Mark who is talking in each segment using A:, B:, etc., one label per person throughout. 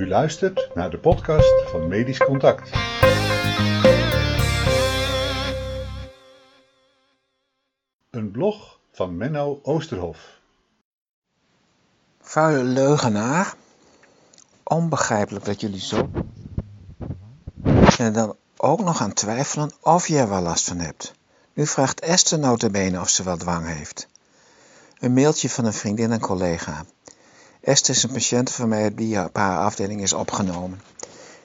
A: U luistert naar de podcast van Medisch Contact. Een blog van Menno Oosterhof.
B: Vuile leugenaar. Onbegrijpelijk dat jullie zo. En dan ook nog aan twijfelen of je er wel last van hebt. Nu vraagt Esther notabene of ze wel dwang heeft. Een mailtje van een vriendin en collega. Esther is een patiënt van mij die op haar afdeling is opgenomen.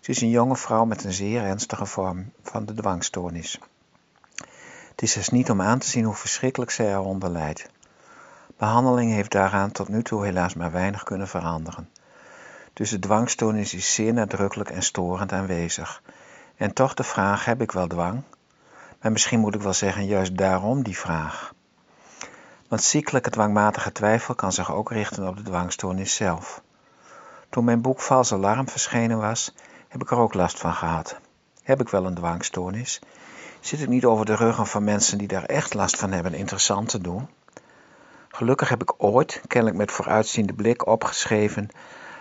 B: Ze is een jonge vrouw met een zeer ernstige vorm van de dwangstoornis. Het is dus niet om aan te zien hoe verschrikkelijk zij eronder lijdt. Behandeling heeft daaraan tot nu toe helaas maar weinig kunnen veranderen. Dus de dwangstoornis is zeer nadrukkelijk en storend aanwezig. En toch de vraag: heb ik wel dwang? Maar misschien moet ik wel zeggen, juist daarom die vraag. Want ziekelijke dwangmatige twijfel kan zich ook richten op de dwangstoornis zelf. Toen mijn boek Vals Alarm verschenen was, heb ik er ook last van gehad. Heb ik wel een dwangstoornis? Zit het niet over de ruggen van mensen die daar echt last van hebben interessant te doen? Gelukkig heb ik ooit, kennelijk met vooruitziende blik, opgeschreven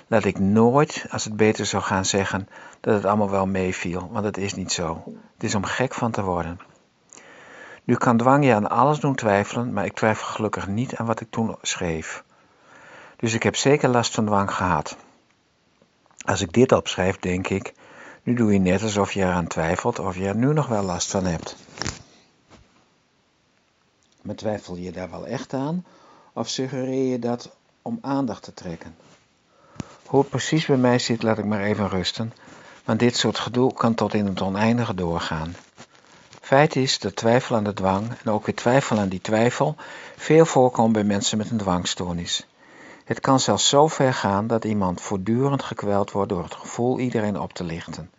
B: dat ik nooit, als het beter zou gaan zeggen, dat het allemaal wel meeviel, want het is niet zo. Het is om gek van te worden. Nu kan dwang je aan alles doen twijfelen, maar ik twijfel gelukkig niet aan wat ik toen schreef. Dus ik heb zeker last van dwang gehad. Als ik dit opschrijf, denk ik, nu doe je net alsof je eraan twijfelt of je er nu nog wel last van hebt. Maar twijfel je daar wel echt aan of suggereer je dat om aandacht te trekken? Hoe het precies bij mij zit, laat ik maar even rusten, want dit soort gedoe kan tot in het oneindige doorgaan. Feit is dat twijfel aan de dwang en ook weer twijfel aan die twijfel veel voorkomt bij mensen met een dwangstoornis. Het kan zelfs zo ver gaan dat iemand voortdurend gekweld wordt door het gevoel iedereen op te lichten.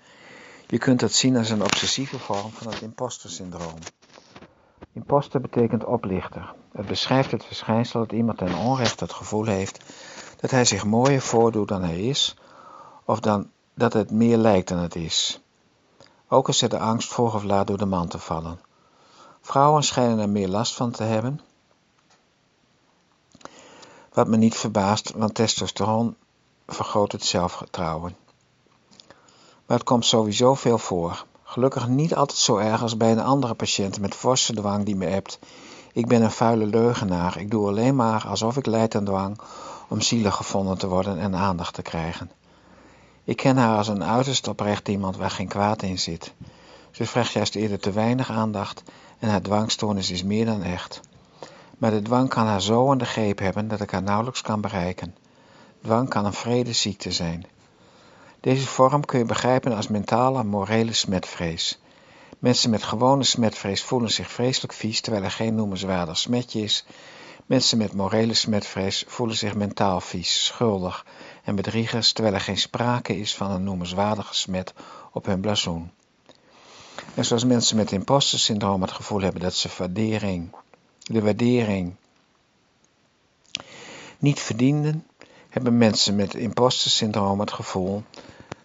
B: Je kunt het zien als een obsessieve vorm van het impostersyndroom. Imposter betekent oplichter. Het beschrijft het verschijnsel dat iemand ten onrechte het gevoel heeft dat hij zich mooier voordoet dan hij is, of dan dat het meer lijkt dan het is. Ook is er de angst vroeg of laat door de man te vallen. Vrouwen schijnen er meer last van te hebben, wat me niet verbaast, want testosteron vergroot het zelfvertrouwen. Maar het komt sowieso veel voor. Gelukkig niet altijd zo erg als bij een andere patiënt met forse dwang die me hebt. Ik ben een vuile leugenaar. Ik doe alleen maar alsof ik lijd aan dwang om zielig gevonden te worden en aandacht te krijgen. Ik ken haar als een uiterst oprecht iemand waar geen kwaad in zit. Ze vraagt juist eerder te weinig aandacht en haar dwangstoornis is meer dan echt. Maar de dwang kan haar zo aan de greep hebben dat ik haar nauwelijks kan bereiken. Dwang kan een vredeziekte zijn. Deze vorm kun je begrijpen als mentale morele smetvrees. Mensen met gewone smetvrees voelen zich vreselijk vies terwijl er geen noemenswaardig smetje is. Mensen met morele smetvrees voelen zich mentaal vies, schuldig en bedriegers terwijl er geen sprake is van een noemenswaardige smet op hun blazoen. En zoals mensen met imposter syndroom het gevoel hebben dat ze waardering, de waardering niet verdienden, hebben mensen met imposter syndroom het gevoel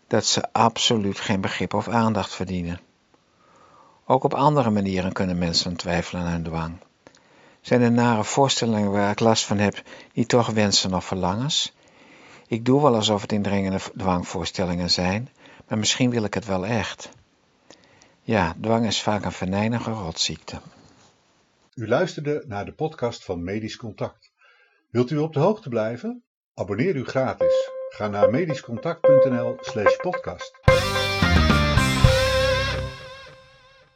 B: dat ze absoluut geen begrip of aandacht verdienen. Ook op andere manieren kunnen mensen twijfelen aan hun dwang. Zijn er nare voorstellingen waar ik last van heb, niet toch wensen of verlangens? Ik doe wel alsof het indringende dwangvoorstellingen zijn, maar misschien wil ik het wel echt. Ja, dwang is vaak een venijnige rotziekte.
A: U luisterde naar de podcast van Medisch Contact. Wilt u op de hoogte blijven? Abonneer u gratis. Ga naar medischcontact.nl/podcast.